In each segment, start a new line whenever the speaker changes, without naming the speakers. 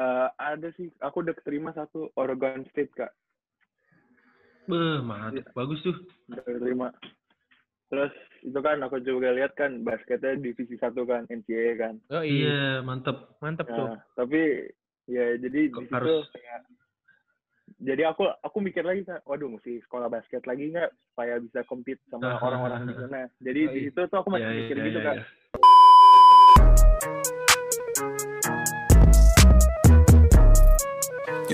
Eh, ada sih, aku udah keterima satu Oregon State kak,
Beh, mantap. Bagus tuh.
udah keterima. Terus itu kan aku juga lihat kan basketnya divisi satu kan NCAA kan.
Oh iya,
Iya, mantap.
mantep tuh.
Nah, tapi ya jadi di
Kok
situ
harus-
kayak jadi aku aku mikir lagi kan, waduh mesti sekolah basket lagi nggak supaya bisa compete sama
Ah,
orang-orang di sana. Jadi
Oh,
di
iya.
situ tuh aku masih
Iya,
mikir
iya,
gitu
iya,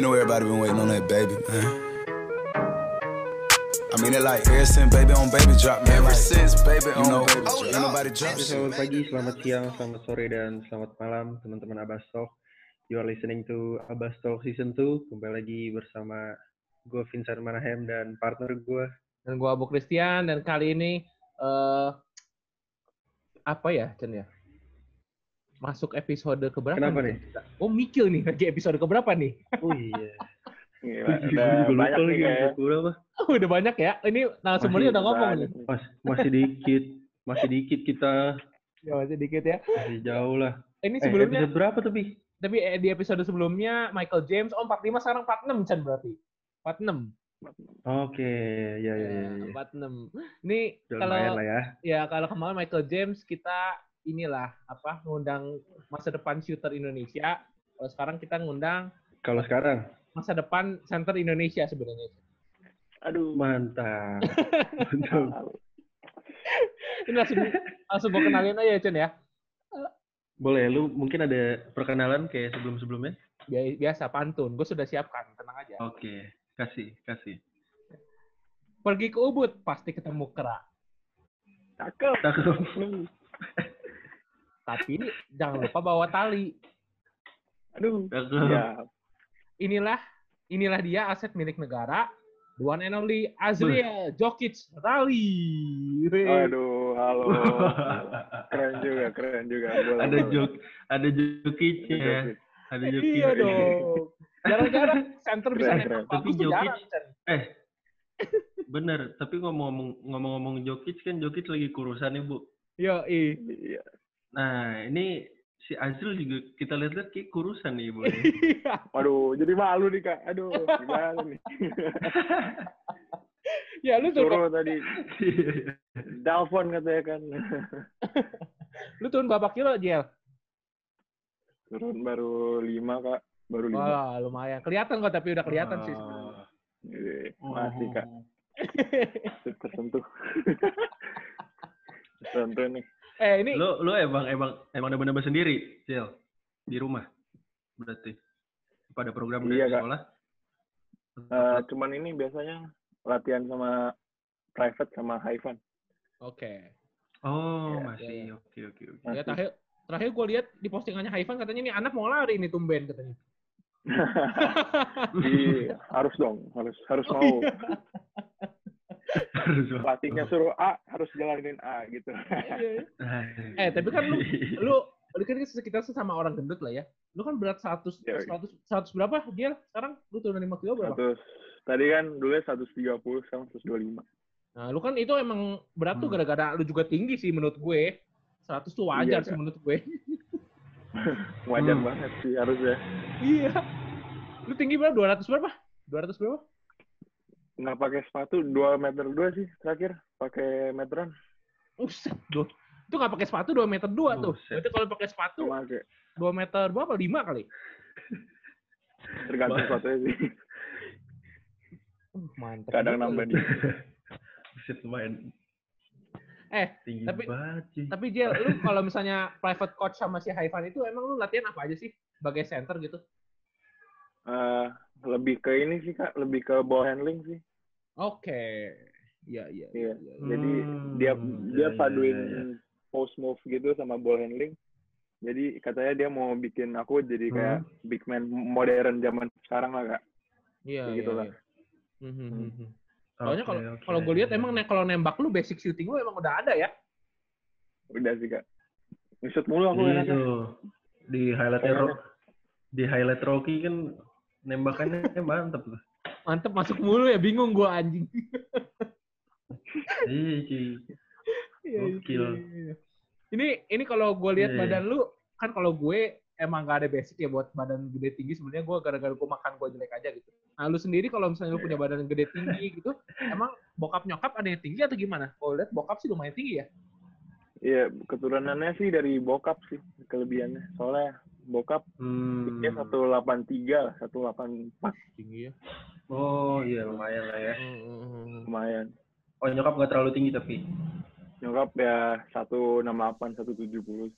know everybody been waiting on that baby, man. I mean it like ever since baby on baby drop, man. Ever since baby on know, baby drop. Ain't nobody drop.
Selamat pagi, selamat siang, selamat sore, dan selamat malam teman-teman Abbas Talk. You are listening to Abbas Talk Season 2. Kembali lagi bersama gue Vincent Manahem dan partner gue.
Dan gua Abu Christian dan kali ini eh apa ya, Chen ya? Masuk episode keberapa?
Kenapa nih?
Oh, mikil nih lagi episode keberapa nih?
Oh iya.
Gila,
Gue
udah
juga
banyak nih kayak.
episode berapa.
Oh, udah banyak ya. Ini narasumbernya udah ngomong nih.
Nih.
Mas, masih dikit. Masih dikit kita.
Ya, masih dikit ya.
Masih jauh lah.
Ini
Eh,
sebelumnya,
episode berapa tapi?
tapi eh, di episode sebelumnya Michael James, oh 45 sekarang 46 Chen berarti. 46.
Oke, ya ya ya. ya.
46. Ini kalau
ya.
ya kalau kemarin Michael James kita inilah apa ngundang masa depan shooter Indonesia. Kalau sekarang kita ngundang
Kalau sekarang,
masa depan center Indonesia sebenarnya.
Aduh.
mantap. Mantap.
Ini langsung langsung gue kenalin aja Chen ya.
Boleh, lu mungkin ada perkenalan kayak sebelum-sebelumnya?
Bia- Biasa pantun, gue sudah siapkan, tenang aja.
Oke, kasih, kasih.
Pergi ke Ubud pasti ketemu kera.
Cakep.
Cakep.
Tapi jangan lupa bawa tali.
Aduh. Ya.
Inilah inilah dia aset milik negara. The one and only Azriel Jokic Rally.
Aduh, halo. Keren juga, keren juga. Boleh,
ada jok, ada.
Jokic.
Ada jokic.
Iya dong. Jarang-jarang center bisa
Keren,
nembak
Tapi Jokic-. Eh, bener. Tapi ngomong-ngomong ngomong-ngomong Jokic kan Jokic lagi kurusan nih bu.
Yo, i.
Iya.
Nah ini si Azril juga kita lihat-lihat kayak kurusan nih bu.
Waduh, jadi malu nih kak. Aduh, gimana nih?
ya lu turun,
Suruh tadi. Dalfon katanya kan.
lu turun berapa kilo, Jel?
Turun baru lima kak. Baru lima.
Wah, lumayan. Kelihatan kok, tapi udah kelihatan sih.
Oh.
Iya, Masih kak. Tersentuh. Tersentuh nih.
Eh, ini
Lu lu emang emang emang udah bener sendiri, Cil, di rumah. Berarti pada program dari
Iya, Kak.
sekolah.
Eh, cuman ini biasanya latihan sama private sama Haifan.
Oke.
Oh,
Iya,
masih
iya, iya.
oke oke oke.
Ya terakhir terakhir gue lihat di postingannya Haifan katanya ini anak mau lari ini tumben katanya.
Iya, harus dong, harus harus
Oh,
mau.
iya.
Harus
Pelatihnya suruh A, harus jalanin A gitu.
Eh, tapi kan lu lu lu kan kita sesama orang gendut lah ya. Lu kan berat 100
Iya,
100 100 berapa dia sekarang lu turun 5 kilo berapa?
Terus tadi kan dulu 130 sekarang 125.
Nah, lu kan itu emang berat tuh
Hmm.
gara-gara lu juga tinggi sih menurut gue. 100 tuh wajar
Iya,
sih
Kak.
menurut gue.
Wajar
Hmm.
banget sih harusnya.
iya. Lu tinggi berapa? 200 berapa? 200 berapa?
Nggak pakai sepatu 2 meter 2 sih terakhir. Pakai meteran.
Buset, duh. Itu nggak pakai sepatu 2 meter 2 tuh. Berarti kalau pakai sepatu 2 meter berapa? 5 kali.
tergantung sepatunya sih.
Uh, mantap.
Kadang nambah dikit.
Buset lumayan
Eh,
tinggi
tapi-
banget
tapi Jel, lu kalau misalnya private coach sama si Haifan itu emang lu latihan apa aja sih? Sebagai center gitu?
Eh, lebih ke ini sih kak, lebih ke ball handling sih.
Oke. Iya, iya.
Iya.
iya.
Jadi
Hmm,
dia dia
iya, iya,
paduin post move gitu sama ball handling. Jadi katanya dia mau bikin aku jadi kayak big man modern zaman sekarang lah kak.
Iya,
Kayak
iya,
gitu lah.
iya. Mhm,
Hmm.
mhm. Soalnya kalau kalau gue lihat emang ne- kalau nembak lu basic shooting lu emang udah ada ya.
Udah sih kak. Ngesut mulu aku enaknya.
tuh. Di highlight. Ro- di highlight Rocky kan nembakannya mantep tuh.
Mantep masuk mulu ya, bingung gua anjing.
Iya, cuy.
Iya,
Gokil.
iya, iya. Ini ini kalau gue lihat
iya.
badan lu kan kalau gue emang gak ada basic ya buat badan gede tinggi sebenarnya gue gara-gara gue makan gue jelek aja gitu. Nah lu sendiri kalau misalnya lu punya badan gede tinggi gitu, emang bokap nyokap ada yang tinggi atau gimana? Kalau lihat bokap sih lumayan tinggi ya.
Iya, keturunannya sih dari bokap sih kelebihannya. Soalnya bokap
Hmm.
dia 183 lah, 184
Tinggi ya.
Oh iya lumayan lah ya.
Hmm.
lumayan.
Oh nyokap nggak terlalu tinggi tapi.
Nyokap ya 168, 170.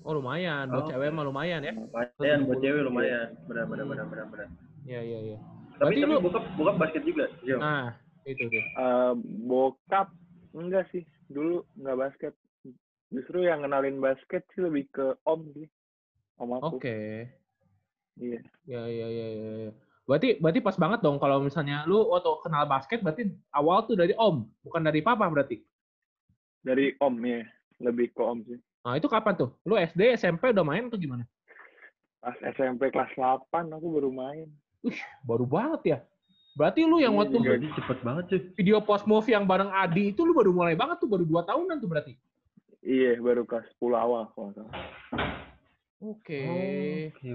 Oh lumayan, buat
Oh.
cewek mah lumayan ya.
Lumayan buat cewek lumayan. Benar benar benar benar benar.
Iya iya iya.
Tapi tapi
lu-
bokap bokap basket juga. Yo.
Nah itu tuh.
Eh, bokap enggak sih, dulu enggak basket. Justru yang kenalin basket sih lebih ke om sih. Om aku.
Oke.
Iya.
Ya ya ya ya. ya. Berarti berarti pas banget dong kalau misalnya lu waktu kenal basket berarti awal tuh dari om, bukan dari papa berarti.
Dari om ya, lebih ke om sih.
Nah, itu kapan tuh? Lu SD, SMP udah main atau gimana?
Pas SMP kelas 8 aku baru main.
Baru banget ya. Berarti lu yang
Iya,
waktu.
Jadi cepet banget cuy.
video post move yang bareng Adi itu lu baru mulai banget tuh, baru dua tahunan tuh berarti.
Iya, baru kelas 10 awal kalau salah.
Oke.
Oke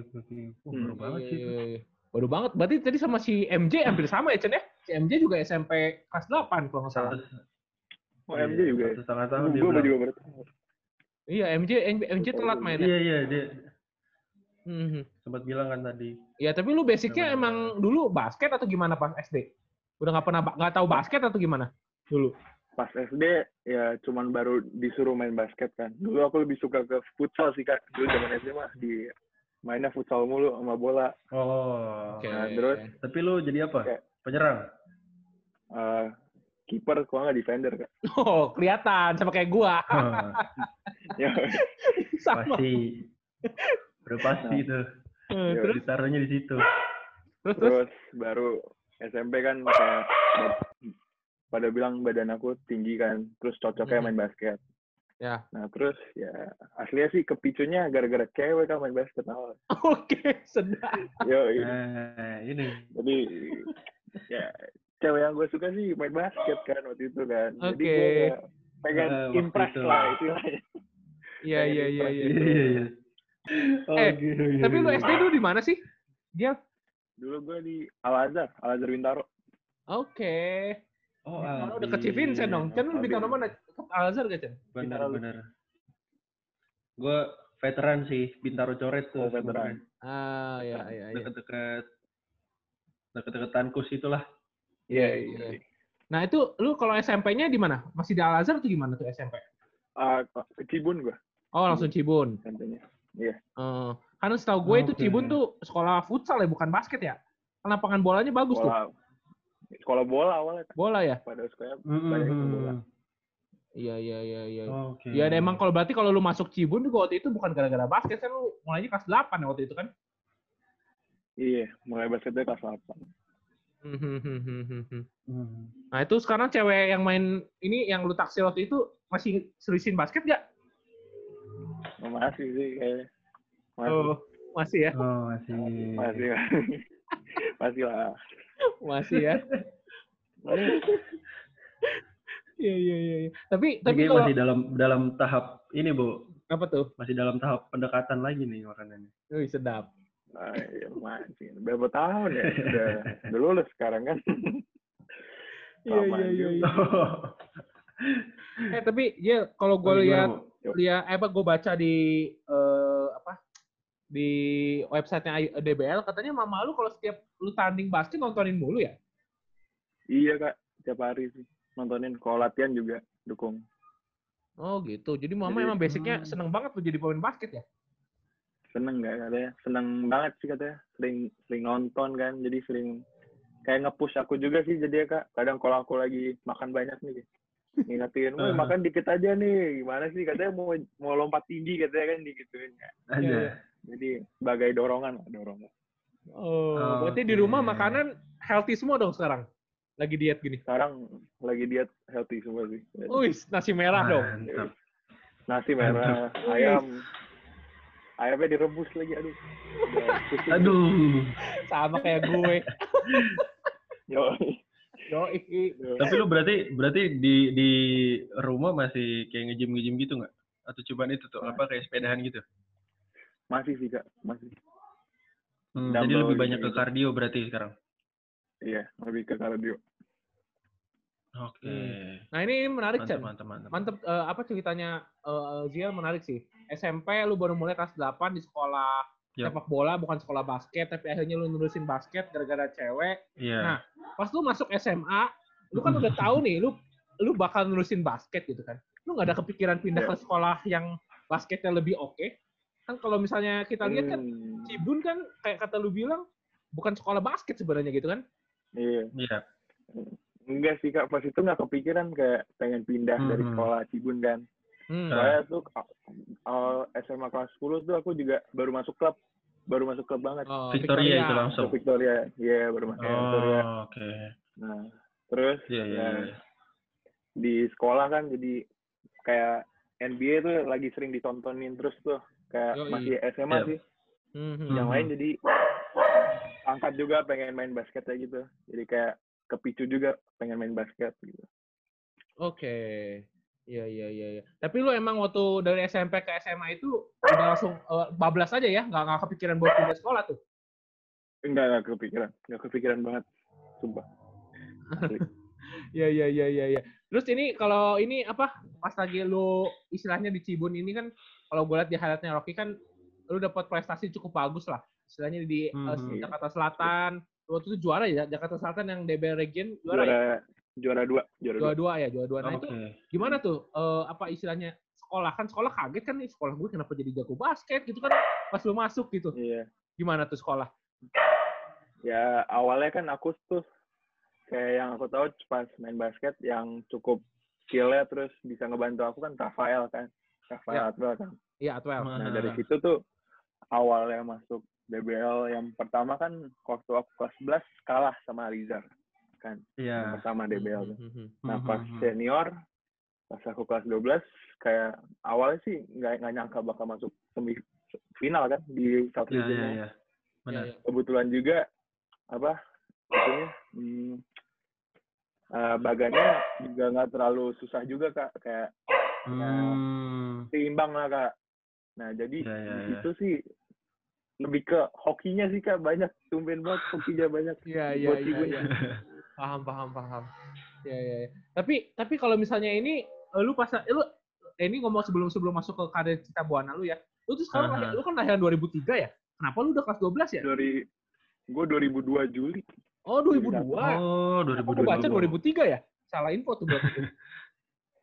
baru banget sih.
iya,
itu.
Iya. Baru banget. Berarti tadi sama si MJ hampir sama ya, Chen ya? Si MJ juga SMP kelas 8 kalau nggak salah.
Oh,
iya,
MJ juga ya?
Satu setengah tahun dia
Gue juga baru tahu.
Iya, MJ MJ telat main ya.
Iya iya dia
Mhm.
sempat bilang kan tadi.
Ya, tapi lu basicnya emang dulu basket atau gimana pas SD? Udah nggak pernah nggak tahu basket atau gimana? Dulu.
Pas SD ya cuman baru disuruh main basket kan. Dulu aku lebih suka ke futsal sih kak. Dulu zaman SD mah di mainnya futsal mulu sama bola.
Oh.
Oke.
Nah, terus?
Tapi lu jadi apa?
Kayak-
Penyerang.
Eh kiper kalau nggak defender kak.
Oh, kelihatan sama kayak gua.
Ya,
sama.
pasti. Udah pasti itu.
Eh, terus
Ditaruhnya di situ.
terus terus.
terus baru SMP kan kayak pada bilang badan aku tinggi kan. Terus cocoknya main basket.
Ya.
Nah terus ya aslinya sih kepicunya gara-gara cewek kan main basket awal.
Oke, sedap.
Yo,
Nah, ini.
jadi ya cewek yang gue suka sih main basket kan waktu itu kan jadi
Oke.
gue pengen
Eh, waktu
impress
itu.
lah istilahnya
Iya, iya, iya, iya.
Iya iya iya. Oh,
Eh,
gitu, iya,
Tapi lu
iya.
SD dulu di mana sih? Dia.
dulu gue di Al Azhar Al Azhar Bintaro
Oke.
Oh,
Kalau udah ke Vincent dong. Kan lu bintang mana? Ke Al Azhar gak,
Bintaro.
bener. Gue veteran sih, Bintaro Coret tuh.
Oh, veteran.
Ah, ya, ya, ya.
Deket-deket deket-deket Tankus itulah.
Iya, iya. Nah, itu lu kalau SMP-nya di mana? Masih di Al Azhar atau gimana tuh SMP?
Ah, ke Cibun gue
Oh, langsung Cibun.
SMP-nya
Eh, karena setahu gue itu
Oke.
Cibun tuh sekolah futsal ya, bukan basket ya? Kan lapangan bolanya bagus tuh.
sekolah bola awalnya kan.
Bola ya?
pada sekolah
Mm-mm.
banyak yang bola
Iya, iya, iya, iya.
Oke.
Ya, dan emang kalau berarti kalau lu masuk Cibun juga waktu itu bukan gara-gara basket kan lu mulainya kelas 8 ya waktu itu kan?
iya mulai basketnya kelas 8
Hmm.
Hmm.
Nah, itu sekarang cewek yang main ini yang lu taksir waktu itu masih seriusin basket gak?
Oh, masih sih kayaknya masih
Oh, masih ya?
Oh, masih.
masih masih lah
Masih ya. Iya iya iya. iya. Tapi
Tapi
tapi kalau
masih dalam dalam tahap ini, Bu.
apa tuh?
Masih dalam tahap pendekatan lagi nih makanannya.
Wih sedap.
Nah, iya, masih berapa tahun ya udah udah lulus sekarang kan
Iya iya iya.
juga.
Eh
iya.
tapi ya kalau gue
Oh,
lihat lihat eh apa gue baca di eh, apa di websitenya DBL katanya mama lu kalau setiap lu tanding basket nontonin mulu ya?
Iya kak, tiap hari sih nontonin. Kalau latihan juga dukung.
Oh gitu. Jadi mama
Jadi,
emang basicnya
hmm.
seneng banget tuh jadi pemain basket ya?
Seneng nggak katanya? Seneng banget sih katanya. Sering sering nonton kan, jadi sering kayak nge-push aku juga sih jadi ya kak. Kadang kalau aku lagi makan banyak nih, ngingetin, "Woi,
Uh-huh.
makan dikit aja nih." Gimana sih katanya mau mau lompat tinggi katanya kan digituin. Ya.
Aja.
Iya.
Jadi sebagai dorongan lah, dorongan.
Oh, berarti di rumah makanan healthy semua dong sekarang. Lagi diet gini.
Sekarang lagi diet healthy semua sih.
Wih, nasi merah dong.
Mantap.
Nasi merah, ayam. Ayamnya direbus lagi, aduh.
Aduh.
Sama kayak gue.
Yo.
Yo,
Tapi lu berarti berarti di di rumah masih kayak nge-gym nge-gym gitu nggak? Atau cobaan itu tuh apa kayak sepedahan gitu?
masih sih kak masih
Hmm, jadi lebih banyak ke
gitu.
kardio berarti sekarang.
Iya lebih ke kardio
Oke.
Hmm. Nah ini, ini menarik Chan.
mantap, mantap.
Mantep eh, apa ceritanya eh Ziel menarik sih. SMP lu baru mulai kelas 8 di sekolah
Yap.
sepak bola bukan sekolah basket tapi akhirnya lu nurusin basket gara-gara cewek.
Iya.
Nah, Pas lu masuk SMA, lu kan udah tahu nih lu lu bakal nurusin basket gitu kan. Lu nggak ada kepikiran pindah ke sekolah yang basketnya lebih oke. Kan kalau misalnya kita lihat kan
Hmm,
Cibun kan kayak kata lu bilang bukan sekolah basket sebenarnya gitu kan.
Iya
Iya.
enggak sih kak pas itu nggak kepikiran kayak pengen pindah dari
Mhm.
sekolah Cibun kan
Hmm.
Nah.
Soalnya tuh awal SMA kelas 10 tuh aku juga baru masuk klub, baru masuk klub banget.
Oh,
Victoria itu
Ke
langsung.
Victoria, iya baru masuk Victoria.
Oh, oke.
Nah, terus
Iya, iya,
ya,
iya.
di sekolah kan jadi kayak NBA tuh lagi sering ditontonin terus tuh kayak
Yoi.
masih SMA
Iya.
sih.
Hmm, hmm.
Yang lain jadi angkat juga pengen main basket aja gitu. Jadi kayak kepicu juga pengen main basket gitu.
Oke. Iya iya iya iya. Tapi lu emang waktu dari SMP ke SMA itu udah langsung eh, bablas aja ya, nggak nggak kepikiran buat pindah sekolah tuh.
Enggak, enggak kepikiran. Enggak kepikiran banget. Sumpah.
Iya iya iya iya iya. Terus ini kalau ini apa? Pas lagi lu istilahnya di Cibun ini kan kalau gue lihat di highlightnya Rocky kan lu dapat prestasi cukup bagus lah. Istilahnya di eh,
Mhm.
Jakarta Selatan. Waktu itu juara ya Jakarta Selatan yang DB Region juara, ya?
juara juara dua, juara dua.
Juara dua ya, juara dua. Nah
Oke.
itu gimana tuh eh, apa istilahnya sekolah kan sekolah kaget kan nih sekolah gue kenapa jadi jago basket gitu kan pas lu masuk gitu
Iya.
gimana tuh sekolah
Ya awalnya kan aku tuh kayak yang aku tahu pas main basket yang cukup skillnya terus bisa ngebantu aku kan Rafael kan. Rafael
Ya.
Atwell kan.
iya Atwell
Nah
Ah.
dari situ tuh awalnya masuk DBL yang pertama kan waktu aku kelas 11 kalah sama Rizar kan. Yang
Iya.
pertama DBL tuh.
Mhm.
Nah
Mhm,
pas senior pas aku kelas 12 kayak awalnya sih nggak nggak nyangka bakal masuk semifinal kan di South
Iya, iya, iya. Benar.
Iya, iya.
kebetulan juga apa maksudnya hmm, eh, baganya juga nggak terlalu susah juga kak kayak
Hmm.
seimbang lah kak nah jadi
iya,
di
iya.
situ sih lebih ke hokinya sih kak banyak tumben banget hokinya banyak
Iya iya
Buat
iya. Iya. Paham paham paham. Iya iya. iya. Tapi tapi kalau misalnya ini eh, lu pas eh, lu eh, ini ngomong sebelum sebelum masuk ke karir Cita Buana lu ya. Lu tuh sekarang lahir- lu kan lahiran 2003 ya? Kenapa lu udah kelas 12 ya?
dari gue 2002 Juli
Oh 2002.
Oh,
Aku baca
2022.
2003 ya? Salah info tuh berarti.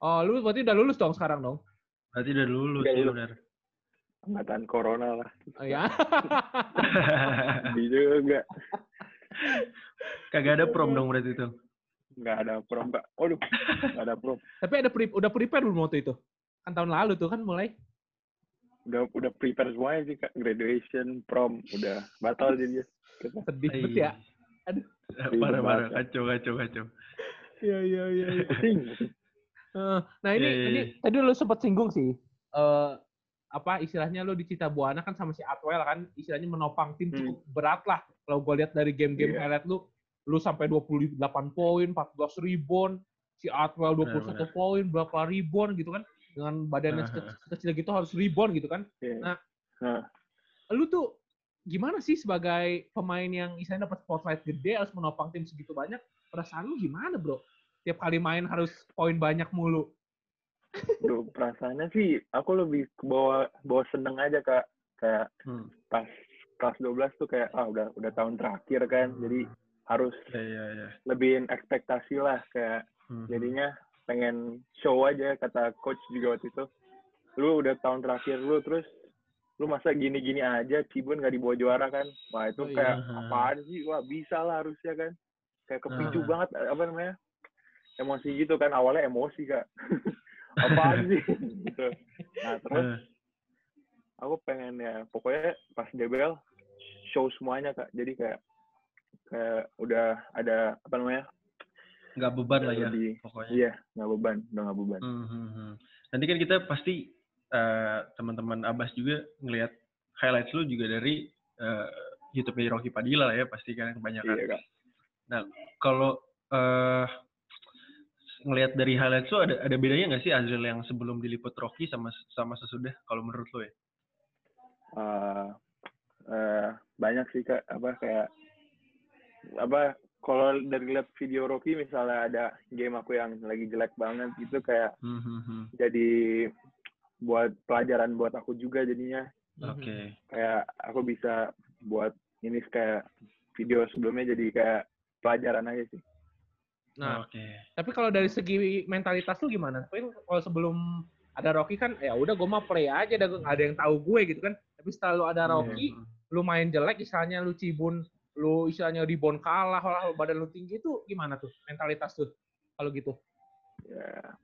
Oh, lu berarti udah lulus dong sekarang dong?
Berarti udah lulus
Udah
ya
lulus. Angkatan corona lah
Oh ya.
di juga
Kagak ada prom dong berarti itu.
nggak ada prom kak waduh nggak ada prom
Tapi ada pre- udah prepare belum waktu itu? Kan tahun lalu tuh kan mulai.
udah udah prepare semuanya sih kak graduation prom udah batal jadinya
Sedih
Iya.
banget ya. Aduh.
Parah parah
Iya.
kacau kacau kacau.
Iya iya iya. iya. Eh, nah ini,
Iya, iya,
ini
iya.
tadi lu sempat singgung sih. eh apa istilahnya lu di Cita Buana kan sama si Atwell kan istilahnya menopang tim
Hmm.
cukup berat lah. Kalau gue lihat dari game-game
Iya.
highlight lu, lu sampai 28 poin, 14 rebound, si Atwell 21
Benar,
poin, berapa rebound gitu kan. Dengan badannya
Aha.
sekecil, sekecil gitu harus rebound gitu kan.
Iya.
Nah.
Nah.
Lu tuh gimana sih sebagai pemain yang istilahnya dapat spotlight gede harus menopang tim segitu banyak? Perasaan lu gimana, Bro? Tiap kali main harus poin banyak mulu.
Duh, perasaannya sih aku lebih bawa bawa seneng aja kak kayak
Hmm.
pas kelas 12 tuh kayak ah udah udah tahun terakhir kan jadi harus
Iya iya iya.
lebihin ekspektasi lah kayak
Hmm.
jadinya pengen show aja kata coach juga waktu itu lu udah tahun terakhir lu terus lu masa gini-gini aja Cibun nggak dibawa juara kan wah itu
Oh, iya.
kayak
Aha.
apaan sih wah bisa lah harusnya kan kayak kepicu
Aha.
banget apa namanya emosi gitu kan awalnya emosi kak apaan sih? Gitu. Nah terus
Eh,
aku pengen ya pokoknya pas DBL show semuanya kak. Jadi kayak kayak udah ada apa namanya?
Nggak beban lah ya
lebih
pokoknya.
iya nggak beban udah nggak beban.
Hmm, hmm, hmm. Nanti kan kita pasti eh, teman-teman Abbas juga ngelihat highlights lu juga dari eh, YouTube dari Rocky Padilla lah ya pasti kan kebanyakan.
iya kak.
Kalau eh ngelihat dari highlights lu ada ada bedanya nggak sih Azril yang sebelum diliput Rocky sama sama sesudah kalau menurut lu ya?
eh eh, banyak sih kak apa kayak apa kalau dari lihat video Rocky misalnya ada game aku yang lagi jelek banget gitu kayak
Hmm, hmm,
jadi buat pelajaran buat aku juga jadinya
Oke.
kayak aku bisa buat ini kayak video sebelumnya jadi kayak pelajaran aja sih
Nah,
Oke.
tapi kalau dari segi mentalitas lu gimana? Tapi kalau sebelum ada Rocky kan, ya udah gue mah play aja, ada nggak ada yang tahu gue gitu kan. Tapi setelah lu ada
Iya.
Rocky, lu main jelek, istilahnya lu cibun, lu istilahnya rebound kalah, lah badan lu tinggi itu gimana tuh mentalitas tuh kalau gitu?
ya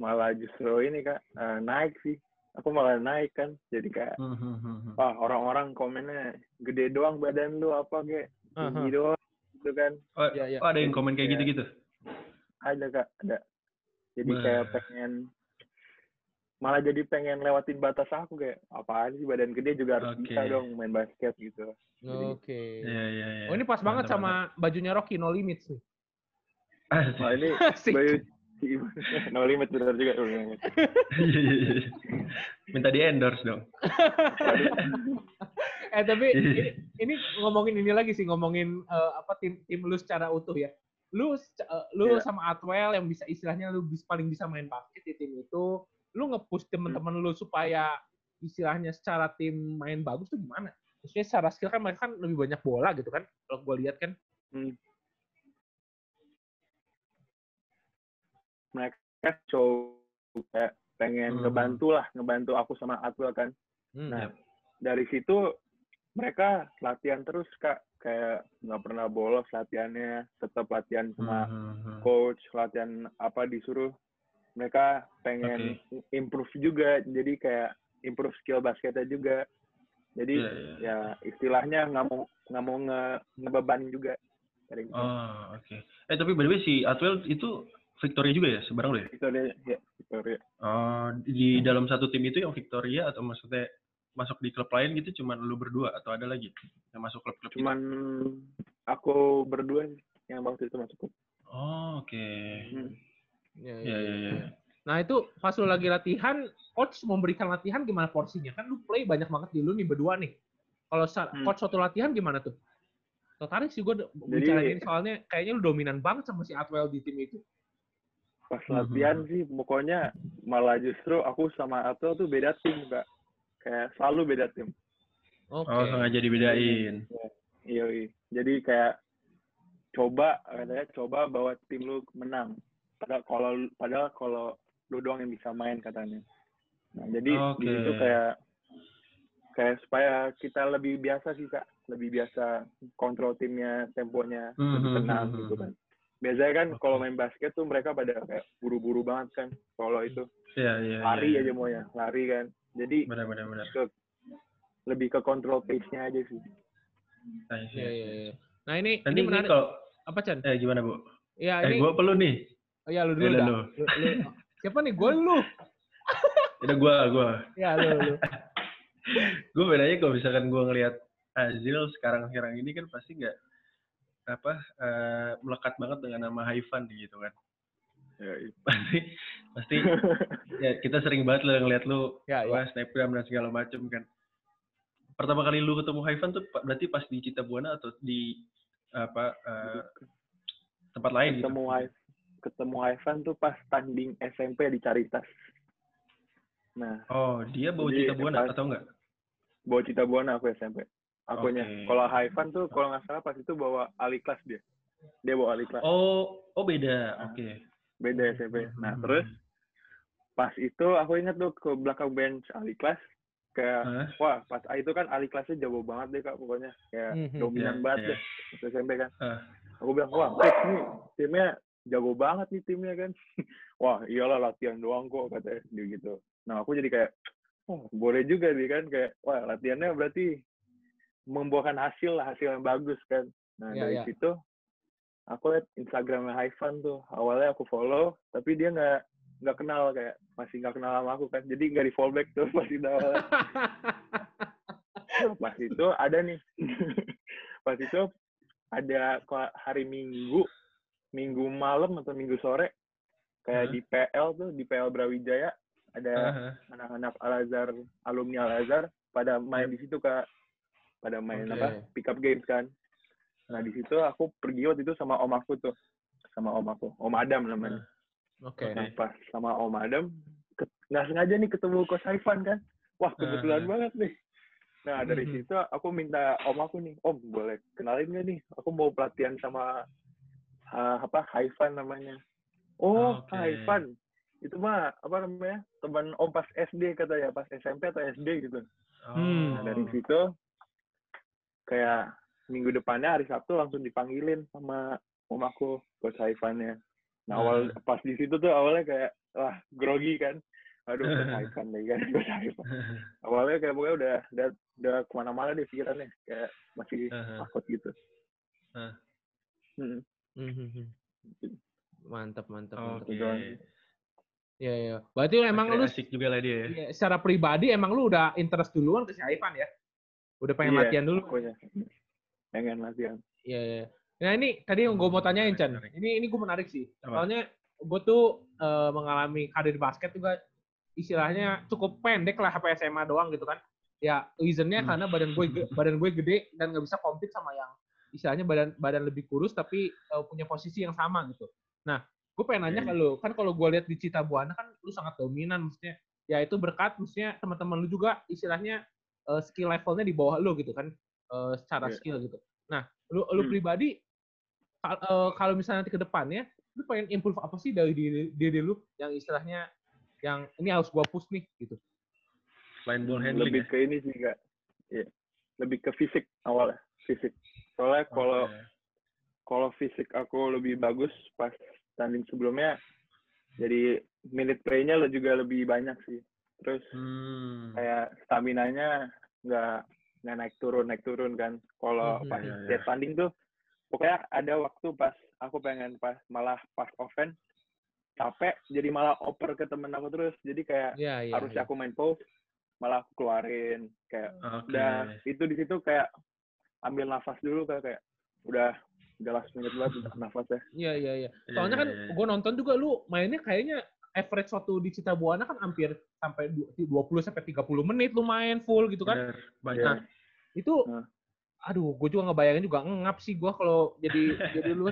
malah justru ini kak eh, naik sih aku malah naik kan jadi kayak
Hmm, hmm, hmm,
wah orang-orang komennya gede doang badan lu apa kayak tinggi doang gitu kan
Oh,
Ya, ya.
oh, ada yang komen kayak
Ya.
gitu-gitu?
ada kak ada jadi
Wah.
kayak pengen malah jadi pengen lewatin batas aku kayak apaan sih badan gede juga harus
Oke.
bisa dong main basket gitu
Oke.
Iya, iya, iya.
Oh ini pas banget
Mantap,
sama bajunya Rocky No Limits nih.
mantap.
nah ini bayu no limit bener juga no limit.
Iya, iya, iya. Minta di endorse dong.
eh tapi ini, ini ngomongin ini lagi sih ngomongin eh, apa tim tim lu secara utuh ya. Lu eh, lu
Iya.
sama Atwell yang bisa istilahnya lu bis, paling bisa main basket di tim itu, lu nge-push temen-temen lu supaya istilahnya secara tim main bagus tuh gimana? Maksudnya secara skill kan mereka kan lebih banyak bola gitu kan. Kalau gue lihat kan.
Hmm. mereka coba pengen
Hmm.
ngebantu lah ngebantu aku sama Atwell kan
Hmm.
Nah, dari situ mereka latihan terus kak kayak nggak pernah bolos latihannya tetap latihan sama
Hmm, hmm, hmm.
coach latihan apa disuruh mereka pengen improve juga jadi kayak improve skill basketnya juga jadi
Iya, iya.
ya istilahnya nggak mau nggak mau nge ngebeban juga dari gitu.
Oh, oke. Eh, tapi by the way si Atwell itu Victoria juga ya, sebarang lo ya?
Victoria ya Victoria
Oh, di dalam satu tim itu yang Victoria atau maksudnya masuk di klub lain gitu cuman lu berdua atau ada lagi yang masuk klub-klub
cuman aku berdua sih yang waktu itu masuk
Oh, oke.
Hmm.
Ya,
Iya, iya, iya.
Nah itu pas lu lagi latihan, coach memberikan latihan gimana porsinya? Kan lu play banyak banget di lu nih berdua nih. Kalau
Hmm.
coach suatu latihan gimana tuh? Tertarik sih gue bicara ini soalnya kayaknya lu dominan banget sama si Atwell di tim itu.
pas latihan sih pokoknya malah justru aku sama Atul tuh beda tim kak kayak selalu beda tim
Oke.
Oh, sengaja dibedain.
iya iya. jadi kayak coba katanya coba bawa tim lu menang padahal kalau padahal kalau lu doang yang bisa main katanya nah jadi
Oke.
di situ kayak kayak supaya kita lebih biasa sih kak lebih biasa kontrol timnya temponya lebih
Mhm,
tenang
mhm,
gitu
mhm.
kan biasanya kan kalau main basket tuh mereka pada kayak buru-buru banget kan kalau itu
Iya, iya.
lari
iya.
aja maunya lari kan jadi
Benar, benar, benar.
lebih ke kontrol pace-nya aja sih
Nice,
Iya,
ya.
iya, iya. Nah ini
Nanti
ini
ini
menarik.
kalau
Apa Chan?
eh gimana, Bu?
Ya
Eh,
ini.
gua perlu nih.
Oh, ya lu dulu
lu,
dah.
lu.
Lu- lu- Siapa nih? Gue lu.
Udah gua, gua.
Ya lu lu.
Gua bedanya kalau misalkan gua ngelihat Azil sekarang-sekarang ini kan pasti nggak apa eh, melekat banget dengan nama Haifan gitu kan.
Ya.
Pasti pasti ya kita sering banget lah ngeliat lu
Ya, ya.
snapgram dan segala macem kan. Pertama kali lu ketemu Haifan tuh berarti pas di Citabuana atau di apa eh, tempat lain gitu.
ketemu Haif ketemu Haifan tuh pas tanding SMP di Caritas nah
Oh, dia bawa
Jadi,
Citabuana
pas-
atau enggak?
bawa Cita Buana aku SMP akunya
Oke.
kalau Haifan tuh kalau nggak salah pas itu bawa ali kelas dia dia bawa ali kelas
Oh, oh beda.
Nah.
Oke.
Beda SMP nah
Hmm.
terus pas itu aku ingat tuh ke belakang bench ali kelas kayak
Hah?
wah pas itu kan ali kelasnya jago banget deh kak pokoknya kayak
Mhm.
dominan
Iya,
banget
iya.
deh SMP kan
Ah.
aku bilang wah nih timnya jago banget nih timnya kan wah iyalah latihan doang kok katanya dia gitu nah aku jadi kayak oh boleh juga nih kan kayak wah latihannya berarti membuahkan hasil lah hasil yang bagus kan nah
Iya,
dari
iya.
situ aku lihat Instagramnya Haifan tuh awalnya aku follow tapi dia nggak nggak kenal kayak masih nggak kenal sama aku kan jadi nggak di fallback tuh pas itu awalnya pas itu ada nih pas itu ada hari Minggu Minggu malam atau Minggu sore kayak
Hah?
di PL tuh di PL Brawijaya ada
Aha.
anak-anak Al Azhar alumni Al Azhar pada main di situ kak pada main
Oke.
apa pick up games kan nah di situ aku pergi waktu itu sama om aku tuh sama om aku om Adam namanya
Oke.
Nah, pas sama Om Adam, nggak sengaja nih ketemu Coach Haifan kan. Wah, kebetulan
Ah.
banget nih. Nah, dari
Mhm.
situ aku minta Om aku nih, Om, boleh kenalin nggak nih? Aku mau pelatihan sama ah, apa Haifan namanya. Oh,
Oke.
Haifan. Itu mah apa namanya? Teman Om pas SD katanya, pas SMP atau SD gitu.
Hmm.
Nah, dari
Oh.
situ kayak minggu depannya hari Sabtu langsung dipanggilin sama om aku Coach Haifannya. Nah, awal pas di situ tuh awalnya kayak wah grogi kan. Aduh, Coach Haifan deh kan, Coach Haifan. Awalnya kayak pokoknya udah udah, udah ke mana-mana deh pikirannya, kayak masih takut gitu.
Ah.
Hmm.
Mhm. Mantap, mantap, mantap.
Oke.
doang.
Iya, iya. Berarti emang lu
asik juga lah dia ya.
ya, secara pribadi emang lu udah interest duluan ke si Ivan ya? Udah pengen
Iya,
latihan dulu.
Pokoknya pengen latihan.
Iya, iya. Nah ini tadi yang gue mau tanyain Chan. Ini ini gue menarik sih. Soalnya gue tuh eh, mengalami karir basket juga istilahnya cukup pendek lah sampai SMA doang gitu kan. Ya reasonnya
Hmm.
karena badan gue badan gue gede dan nggak bisa compete sama yang istilahnya badan badan lebih kurus tapi eh, punya posisi yang sama gitu. Nah, gue pengen nanya ke lu, kan kalau gue lihat di Cita Buana kan lu sangat dominan maksudnya. Ya itu berkat maksudnya teman-teman lu juga istilahnya eh, skill levelnya di bawah lu gitu kan eh, secara
Iya.
skill gitu. Nah, lu lu
Hmm.
pribadi kal- eh, kalau misalnya nanti ke depannya lu pengen improve apa sih dari diri, diri lu yang istilahnya yang ini harus gua push nih gitu.
Selain ball handling
Lebih
ya.
ke ini sih kak. Iya. Lebih ke fisik awalnya, fisik. Soalnya kalau
Oke.
kalau fisik aku lebih bagus pas tanding sebelumnya jadi minute play-nya juga lebih banyak sih terus
Hmm.
kayak stamina-nya nggak nggak naik turun naik turun kan kalau
Mhm,
pas
iya, iya.
dia tanding tuh pokoknya ada waktu pas aku pengen pas malah pas offense capek jadi malah oper ke temen aku terus jadi kayak
Iya, iya.
harusnya aku main post malah aku keluarin kayak
Oke.
udah itu di situ kayak ambil nafas dulu kayak kayak udah udah last minute banget nafas ya
Iya, iya, iya.
Iya,
Soalnya kan gua nonton juga lu mainnya kayaknya average waktu di Cita Buana kan hampir sampai du- 20 sampai 30 menit lu main full gitu kan.
Banyak.
Iya.
Itu
Nah.
aduh, gue juga ngebayangin juga ngap sih gua kalau jadi jadi lu.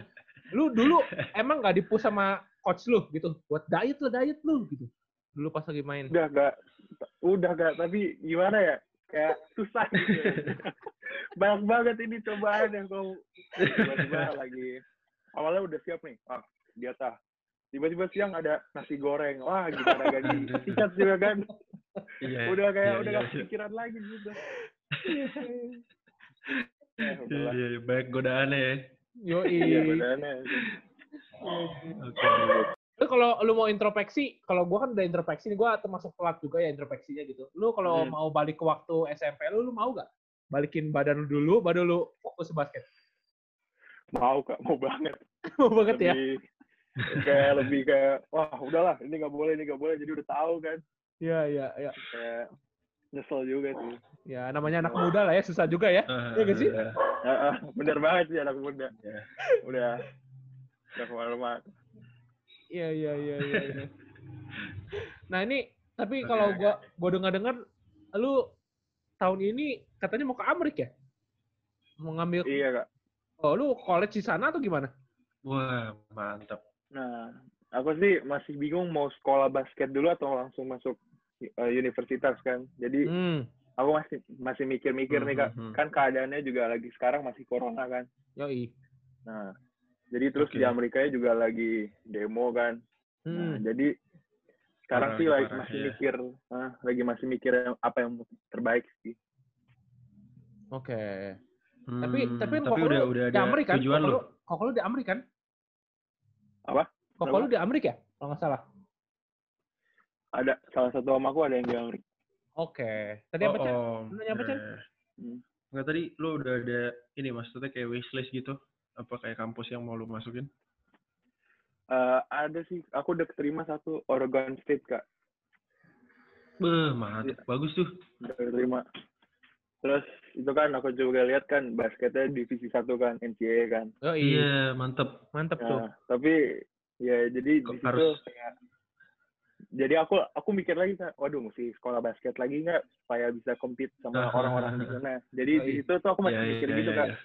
Lu dulu emang gak dipush sama coach lu gitu buat diet lu, diet lu gitu. Dulu pas lagi main.
udah gak udah gak tapi gimana ya kayak susah gitu banyak banget ini cobaan yang kau tiba-tiba lagi awalnya udah siap nih ah dia tah tiba-tiba siang ada nasi goreng wah gimana ganti tiket juga kan
Iya.
udah kayak
iya,
udah
iya,
gak
iya.
kepikiran lagi gitu Eh,
Iya, iya, iya. Banyak godaannya ya.
Yo
Iya.
Oke.
Lu kalau lu mau introspeksi, kalau gua kan udah introspeksi nih, gua termasuk telat juga ya introspeksinya gitu. Lu kalau
Hmm.
mau balik ke waktu SMP lu, lu mau gak? Balikin badan lu dulu, baru lu fokus ke basket.
mau kak mau banget
Mau banget ya?
Kayak lebih kayak wah udahlah ini nggak boleh ini nggak boleh jadi udah tahu kan
Iya, iya, iya.
kayak nyesel juga sih
Ya namanya anak muda lah ya, susah juga ya. Iya nggak sih?
Ah,
Heeh, bener banget sih anak muda.
Iya.
Udah udah ke mana-mana.
Iya, iya, iya, iya. iya. Nah ini, tapi kalau
oke.
gua gua dengar-dengar, lu tahun ini katanya mau ke Amerika ya? Mau ngambil,
Iya kak.
oh lu college di sana atau gimana?
Wah, mantap.
Nah, aku sih masih bingung mau sekolah basket dulu atau langsung masuk eh, universitas kan. Jadi
Hmm,
aku masih masih mikir-mikir nih kak.
Mhm.
Kan keadaannya juga lagi sekarang masih corona kan.
yoi.
Nah, jadi terus
Oke.
di Amerika juga lagi demo kan. Nah,
Hmm.
jadi sekarang
Parah,
sih lagi
parah,
masih
ya.
mikir, ah, lagi masih mikir apa yang terbaik sih.
Oke.
Hmm,
Tapi tapi kan
tapi
koko
udah
lu
udah
di Amerika kan?
tujuan lu.
koko lu di Amerika kan?
Apa?
Koko lu di Amerika ya? Kalau nggak salah.
Ada salah satu om aku ada yang di Amerika.
Oke. Tadi apa, Chan?
Oh,
Lu nanya apa, Chan?
eh.
Hmm.
Nggak tadi lu udah ada ini maksudnya kayak wishlist gitu? Apa kayak kampus yang mau lu masukin?
Eh, ada sih, aku udah keterima satu Oregon State kak.
Beh, mantap.
Iya.
Bagus tuh.
udah keterima. Terus itu kan aku juga lihat kan basketnya divisi satu kan NCAA kan.
Yoi.
Iya, mantap.
Mantep tuh.
Nah, tapi ya jadi di
Kok
situ
harus-
kayak jadi aku aku mikir lagi kan waduh mesti sekolah basket lagi nggak supaya bisa compete sama orang-orang di sana jadi di situ tuh aku masih
Iya,
mikir
iya,
gitu
iya,
kan
iya.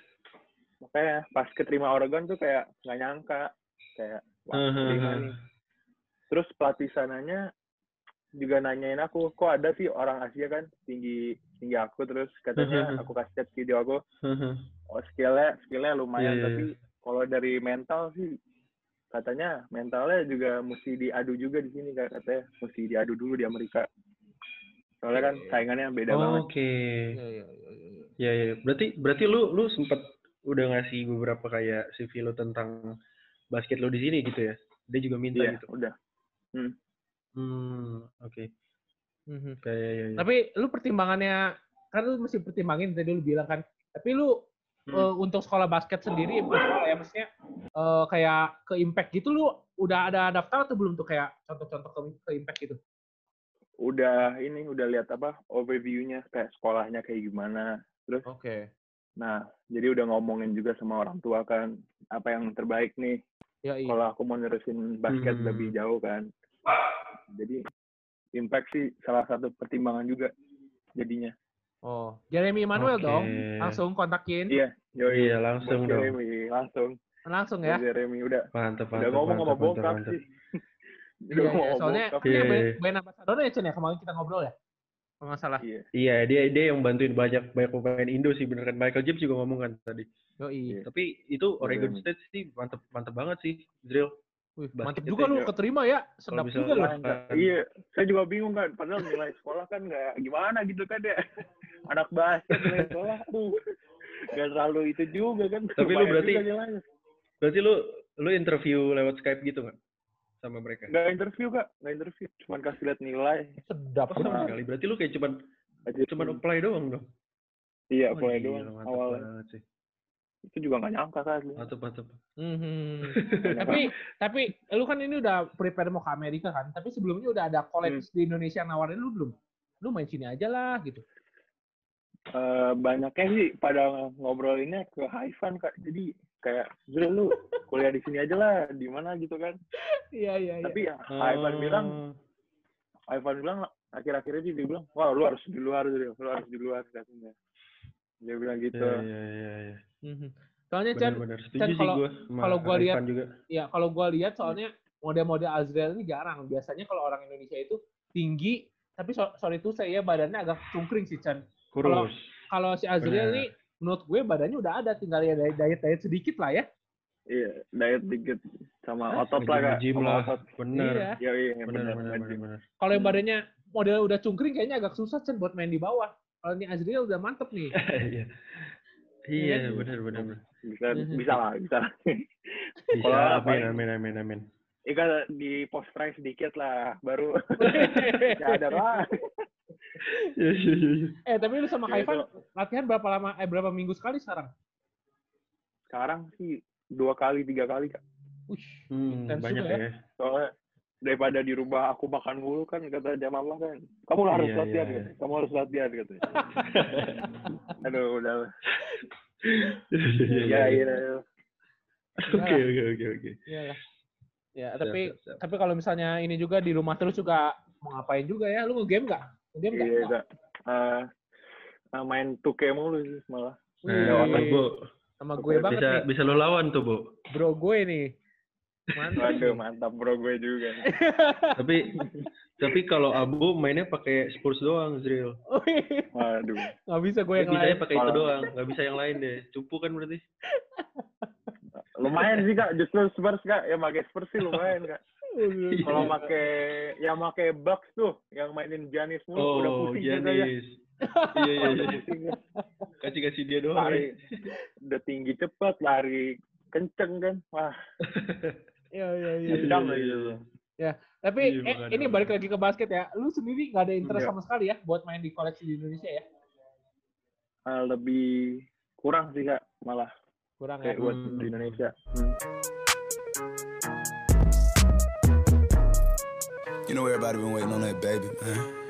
makanya pas keterima Oregon tuh kayak nggak nyangka kayak wah keterima nih terus pelatih sananya juga nanyain aku kok ada sih orang Asia kan tinggi tinggi aku terus katanya
Mhm.
aku kasih lihat video aku
Heeh.
oh skillnya skillnya lumayan
iya,
tapi kalau dari mental sih katanya mentalnya juga mesti diadu juga di sini kan katanya mesti diadu dulu di Amerika soalnya kan saingannya beda banget
Oke.
Iya, iya, iya, iya.
Ya ya. Berarti berarti lu lu sempet udah ngasih beberapa kayak CV lu tentang basket lu di sini gitu ya? Dia juga minta
iya
gitu.
udah
Hmm, oke.
Mhm.
Kayak ya, ya, ya.
Tapi lu pertimbangannya kan lu mesti pertimbangin tadi lu bilang kan. Tapi lu
Hmm.
eh, untuk sekolah basket sendiri kayak maksudnya eh, kayak ke impact gitu lu udah ada daftar atau belum tuh kayak contoh-contoh ke, ke impact gitu?
udah ini udah lihat apa overviewnya kayak sekolahnya kayak gimana terus
Oke.
nah jadi udah ngomongin juga sama orang tua kan apa yang terbaik nih
Ya iya.
kalau aku mau nerusin basket
Hmm.
lebih jauh kan jadi impact sih salah satu pertimbangan juga jadinya
Oh, Jeremy Emmanuel
Oke.
dong. Langsung kontakin.
iya yoi
Iya, langsung
Buat
dong.
Jeremy langsung
Langsung ya.
Jeremy udah
Mantap,
udah
mantap,
ngomong
mantap,
sama
mantap,
bokap
mantap.
sih udah
Iya,
ngomong
iya.
sama
Soalnya
Iya,
band,
iya.
band ambassador ya Chen ya kemarin kita ngobrol ya. Kalau nggak salah.
iya
Iya, dia dia yang bantuin banyak banyak pemain Indo sih bener kan. Michael James juga ngomong kan tadi.
Yoi.
Iya.
Tapi itu Oregon
Jeremy.
State sih mantep mantep banget sih, Drill.
Wih, mantep juga lu keterima ya. Sedap juga lu.
Iya, saya juga bingung kan. Padahal nilai sekolah kan nggak gimana gitu kan ya. Anak basket nilai sekolah, tuh nggak terlalu itu juga kan.
Tapi lu berarti-. Berarti lu lu interview lewat Skype gitu nggak sama mereka?
nggak interview kak, nggak interview. Cuman kasih lihat nilai.
Sedap
Oh, sama sekali. Berarti lu kayak cuman
Aja
cuman apply doang dong.
Iya,
Oh, gila,
doang awalnya.
sih.
Itu juga nggak nyangka kan.
Mantap, mantap.
Mhm. tapi tapi lu kan ini udah prepare mau ke Amerika kan. Tapi sebelumnya udah ada college
Hmm.
di Indonesia yang nawarin lu belum? Lu main sini aja lah gitu.
Eh, banyaknya sih pada ngobrolinnya ke Haifan kak. Jadi kayak, Zul lu kuliah di sini aja lah, di mana gitu kan.
Iya iya iya.
Tapi ya, Haifan bilang, Ivan bilang akhir-akhirnya dia bilang, wah lu harus di luar lu harus di luar katanya. Dia bilang gitu.
Iya, iya, iya, iya.
Mhm. Soalnya Chan, Chan, kalau- kalau gua lihat- ya kalau gua lihat soalnya model-model Azrael ini jarang. Biasanya kalau orang Indonesia itu tinggi, tapi so- sorry itu saya badannya agak cungkring sih Chan. Kalau-
Kurus.
Kalau si Azrael ini menurut gue badannya udah ada, tinggal ya diet-diet sedikit lah ya.
Iya, diet dikit sama otot lah kak.
Gym
Sama
lah.
otot.
Bener.
Iya.
Iya, iya,
Bener,
benar,
bener,
benar.
bener, bener.
Kalau yang
Hmm.
badannya model udah cungkring kayaknya agak susah Chan buat main di bawah. Kalau ini Azriel udah mantep nih.
Iya. Iya,
kan?
benar, benar.
Bisa,
Mhm.
bisa lah, bisa.
Bisa,
Kalau
amin, amin, amin, amin.
Ikan di post try sedikit lah, baru ya ada lah.
Iya, iya, iya, iya.
eh tapi lu sama
Ya,
Kaivan latihan berapa lama? Eh berapa minggu sekali sekarang?
Sekarang sih dua kali, tiga kali kak.
Wih,
Hmm,
Intens
banyak ya.
ya.
Soalnya daripada di rumah aku makan mulu kan kata dia mama kan kamu harus
Iya,
latihan
iya,
katanya. kamu harus latihan katanya aduh udah lah.
Iya,
ya iya
Oke, oke, oke, oke.
iyalah. Ya tapi
siap, siap.
tapi kalau misalnya ini juga di rumah terus juga mau ngapain juga ya? Lu nge-game nggak? Nge-game nggak?
iya kak Eh, eh, main 2K mulu sih malah
Wih,
Nah,
Wih.
Bu,
sama gue banget
bisa
nih,
bisa lo lawan tuh, Bu.
bro gue nih. Mantap.
Waduh, mantap bro gue juga.
Tapi tapi kalau Abu mainnya pakai Spurs doang, Zril.
Waduh.
nggak bisa gue yang
bisanya
lain.
pakai itu doang, nggak bisa yang lain deh. Cupu kan berarti.
Lumayan sih kak, justru Spurs kak, yang pakai Spurs sih lumayan kak. Kalau pakai yang pakai Bucks tuh, yang mainin Giannis mulu, udah
Oh,
pusing gitu ya.
Giannis. Iya, iya,
Udah
iya.
pusing ya.
Kasih kasih dia doang.
Lari,
ya.
udah tinggi cepet, lari kenceng kan. Wah,
Iya iya iya.
Gitu.
Tapi
Iya,
eh, ini balik lagi ke basket ya. Lu sendiri nggak ada interest
Enggak.
sama sekali ya buat main di koleksi di Indonesia ya?
Ah, lebih kurang sih kak, malah
Kurang ya.
kayak buat
Hmm.
di Indonesia. Hmm.
You know everybody been waiting on that baby, man.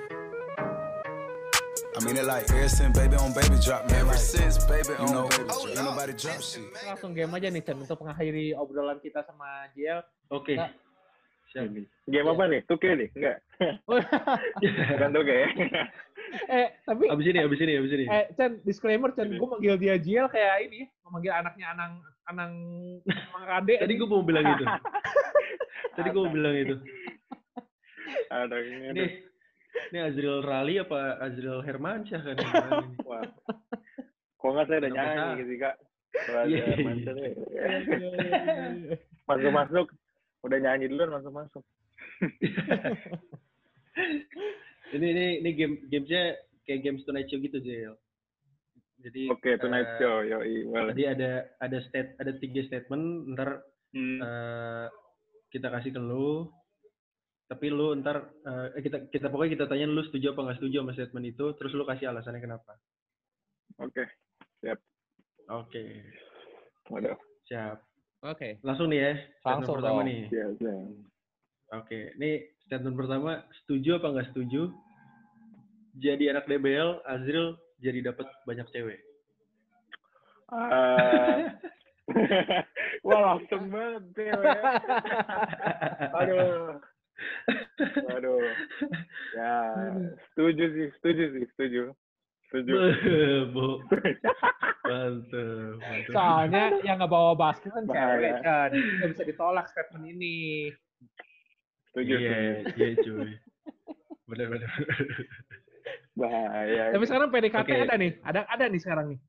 I mean it like ever since baby on baby drop, man. Ever since baby on know, baby drop. Ain't nobody drop shit.
Kita langsung game aja nih Chan untuk mengakhiri obrolan kita sama JL.
Oke.
Nggak.
Siap.
Ini. Game apa nih? Tuke nih? Enggak. Bukan Tuke ya.
eh tapi
abis ini, abis ini, abis ini.
eh Chan disclaimer Chan gue manggil dia Jiel kayak ini memanggil anaknya Anang Anang Mang Kade
Tadi gue mau bilang itu. Tadi gue mau bilang itu.
Ada ini.
Ini, Azril Rali apa Azril Hermansyah kan?
Wah. Kok nggak saya udah nyanyi gitu, Kak. Kalau
Iya, iya.
mantan nih. Masuk-masuk. Udah nyanyi duluan masuk-masuk.
ini ini ini game gamesnya kayak games Tonight Show gitu Jel. Jadi
Oke, Tonight
eh,
Show. Yoi, boleh.
Tadi ada ada state ada tiga statement ntar
Hmm.
eh, kita kasih ke lu tapi lu ntar eh, kita kita pokoknya kita tanya lu setuju apa nggak setuju sama statement itu terus lu kasih alasannya kenapa
Oke.
oke
Waduh.
siap
Oke.
langsung nih ya statement
Langsung
pertama
dong.
nih
Iya, iya.
oke ini statement pertama setuju apa nggak setuju jadi anak DBL Azril jadi dapat banyak cewek
Ah. Wah, langsung banget ya. Aduh. Aduh. Ya, setuju sih, setuju sih, setuju. Setuju.
Bu. Mantap.
Soalnya yang nggak bawa basket kan cewek Chan. Nggak bisa ditolak statement ini.
Setuju,
Iya,
setuju.
iya cuy. Bener, bener.
Bahaya.
Tapi sekarang PDKT
Oke.
ada nih. Ada ada nih sekarang nih.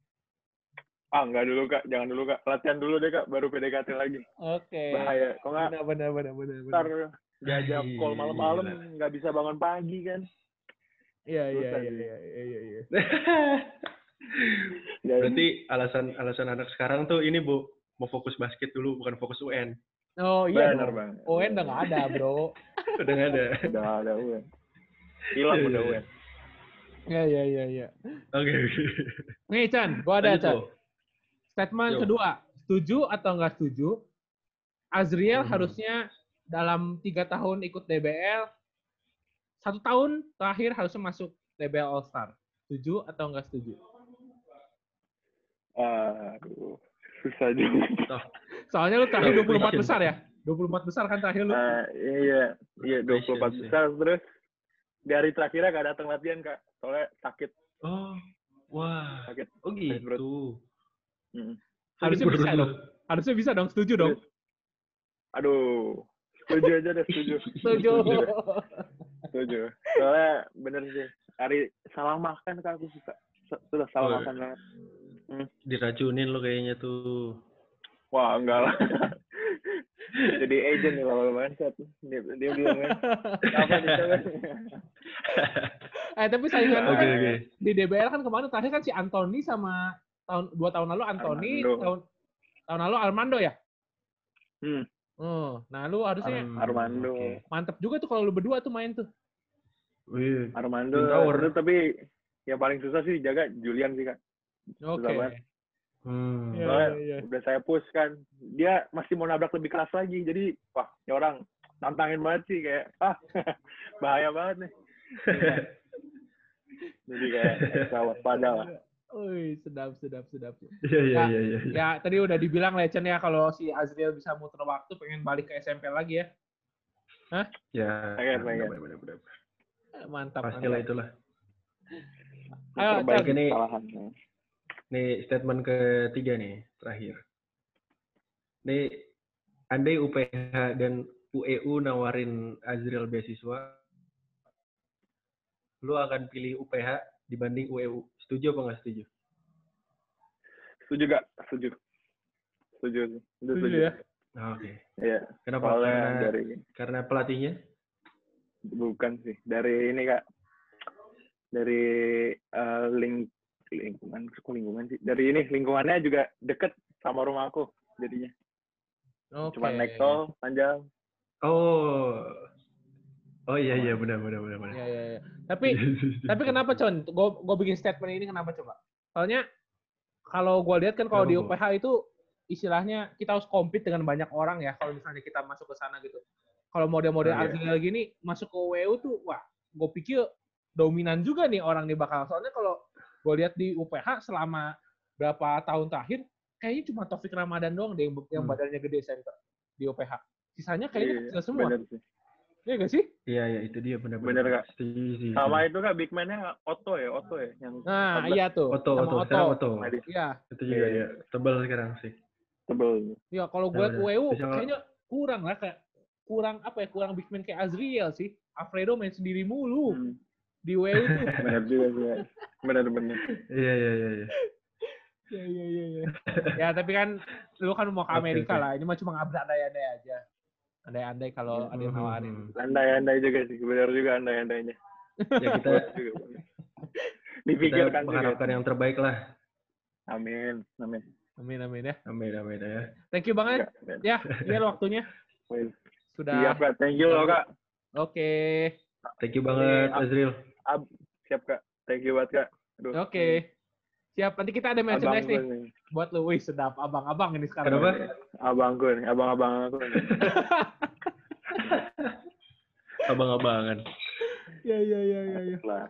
Ah, enggak dulu, Kak. Jangan dulu, Kak. Latihan dulu deh, Kak. Baru PDKT lagi.
Oke.
Bahaya. Kok nggak
Benar benar benar benar. benar.
ntar diajak
Iya,
call malam-malam
gila.
nggak bisa bangun pagi kan.
Iya iya iya iya iya iya.
Ya,
Berarti alasan alasan anak sekarang tuh ini bu mau fokus basket dulu bukan fokus UN.
Oh iya
benar banget.
UN udah nggak ada bro.
Udah nggak ada.
Udah ada UN. Hilang udah UN.
Iya iya iya iya.
Oke. oke.
Nih Chan, gua ada
Lanjut,
Chan. Statement
Yo.
kedua, setuju atau nggak setuju? Azriel
Mhm.
harusnya dalam tiga tahun ikut DBL, satu tahun terakhir harusnya masuk DBL All Star. Setuju atau nggak setuju?
Aduh, susah juga.
Soalnya lu terakhir
Yo,
24
question.
besar ya? 24 besar kan terakhir lu?
Nah, iya, iya 24
Patience, ya.
besar terus di hari terakhirnya gak datang latihan kak, soalnya sakit.
Oh, wah.
Sakit.
Oh gitu.
Mm.
Harusnya bisa dong. Harusnya bisa dong, setuju dong.
Aduh, setuju aja deh, setuju.
Setuju.
setuju. Soalnya bener sih, hari salah makan kak aku suka. Sudah salah
Oh.
makan banget.
Diracunin lo kayaknya tuh.
Wah, enggak lah. Jadi agent nih lama-lama set. Dia, dia bilang kan, apa nih
eh tapi saingan
Oke
kan
oke.
di DBL kan kemarin terakhir kan si Anthony sama tahun dua tahun lalu Anthony,
Armando.
tahun tahun lalu Armando ya.
Hmm,
Oh, nah lu harusnya
Um,
Armando.
oke.
mantep juga tuh kalau lu berdua tuh main tuh.
Wih,
Armando.
Tower.
Tapi yang paling susah sih jaga Julian sih kak.
Oke.
Banget.
Hmm.
Iya,
Soalnya
iya, iya.
udah saya push kan, dia masih mau nabrak lebih keras lagi. Jadi, wah, ini orang tantangin banget sih kayak, ah, bahaya banget nih. Jadi kayak waspada lah.
Wih, sedap, sedap, sedap.
Iya iya
Ya,
iya iya.
Ya, tadi udah dibilang Lecen ya kalau si Azriel bisa muter waktu pengen balik ke SMP lagi ya.
Ya.
Pengen, pengen.
bener, bener, bener.
Eh, Mantap.
Pastilah
mantap.
itulah.
Ayo,
Perbaiki
Chan. Ini-. Nih statement ketiga nih terakhir. Nih andai UPH dan UEU nawarin Azril beasiswa, lu akan pilih UPH dibanding UEU. Setuju apa nggak setuju?
Setuju gak? Setuju. Setuju
Setuju
setuju.
ya.
Ah, Oke.
Iya.
Kenapa?
Soalnya
Karena,
dari,
karena pelatihnya?
bukan sih. Dari ini kak. Dari eh, ling lingkungan, kok lingkungan sih? Dari ini, lingkungannya juga deket sama rumah aku jadinya.
Oke.
Cuma naik tol, panjang.
Oh. Oh iya iya benar benar benar benar.
Iya, iya, iya. Tapi tapi kenapa Con? Gue gue bikin statement ini kenapa coba? Soalnya kalau gue lihat kan kalau di? UPH itu istilahnya kita harus compete dengan banyak orang ya kalau misalnya kita masuk ke sana gitu. Kalau model-model
Oh, iya.
Gini masuk ke WU tuh wah gue pikir dominan juga nih orang nih bakal. Soalnya kalau gue lihat di UPH selama berapa tahun terakhir kayaknya cuma Taufik Ramadan doang deh yang, yang
Hmm.
badannya gede center di UPH. Sisanya kayaknya
Iya,
kecil semua.
bener sih.
Iya gak sih?
Iya, iya itu dia benar
Bener, Kak.
Setuju sih.
Sama itu kan big man-nya Otto ya, Otto ya yang
Nah,
14
iya tuh.
Oto,
Sama
Oto,
Otto.
sekarang Oto.
Tadi.
Iya.
Itu juga
Iya.
ya tebal sekarang sih.
tebel.
Iya, kalau gue. UEU
Bisa-
kayaknya kurang lah kayak kurang apa ya? Kurang big man kayak Azriel sih. Alfredo main sendiri mulu
Hmm.
di UEU tuh.
Benar juga sih. ya. Benar-benar.
Iya, iya, iya, iya.
Iya iya iya. iya. ya tapi kan lu kan mau ke Amerika
oke.
lah. Ini mah cuma andai-andai aja. Andai-andai kalau ada yang nawarin.
Hmm.
Andai-andai juga sih, benar juga andai-andainya.
Ya kita
juga.
kita
Dipikirkan juga.
mengharapkan yang terbaik lah.
Amin, amin.
Amin amin ya.
Amin, amin ya.
Thank you banget ya. Iya waktunya
Wih,
sudah.
Siap kak, thank you loh kak.
Oke.
Thank you banget,
Iya,
Azril.
Ab, siap kak, thank you banget kak. Aduh,
Oke. Siap. Nanti kita ada merchandise nih. Buat lu. Wih sedap. Abang-abang ini sekarang.
Kenapa?
Abangku nih, abang-abang aku nih.
Abang-abangan.
Iya iya iya iya. iya.
Lah.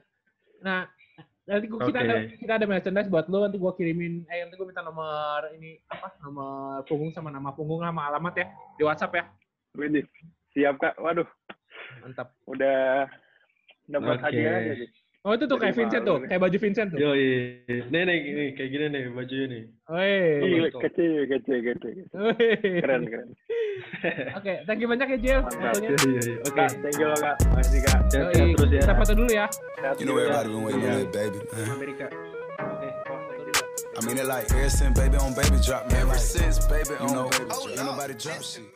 Nah, nanti gua, kita
Oke.
ada kita ada merchandise buat lu. Nanti gua kirimin. Eh nanti gua minta nomor ini apa? Nomor punggung sama nama punggung sama alamat ya di WhatsApp ya.
Widih, siap kak. Waduh,
Mantap.
udah dapat
Oke.
hadiah aja sih.
Oh itu tuh kayak Vincent tuh, kayak baju Vincent tuh.
Yo, nih, nih, nih, kayak gini nih bajunya nih.
Woi.
Kece, kece, kece.
Woi.
Keren, keren.
Oke, thank you banyak ya Jill.
Iya, iya, iya. Oke,
thank you loh kak. Makasih kak.
Yoi.
terus ya.
Kita foto dulu ya.
Sehat
You know
juga.
everybody been waiting on baby.
Amerika. Dulu.
I mean it like ever since baby on baby drop, man. Ever since baby on baby drop, ain't nobody drop shit.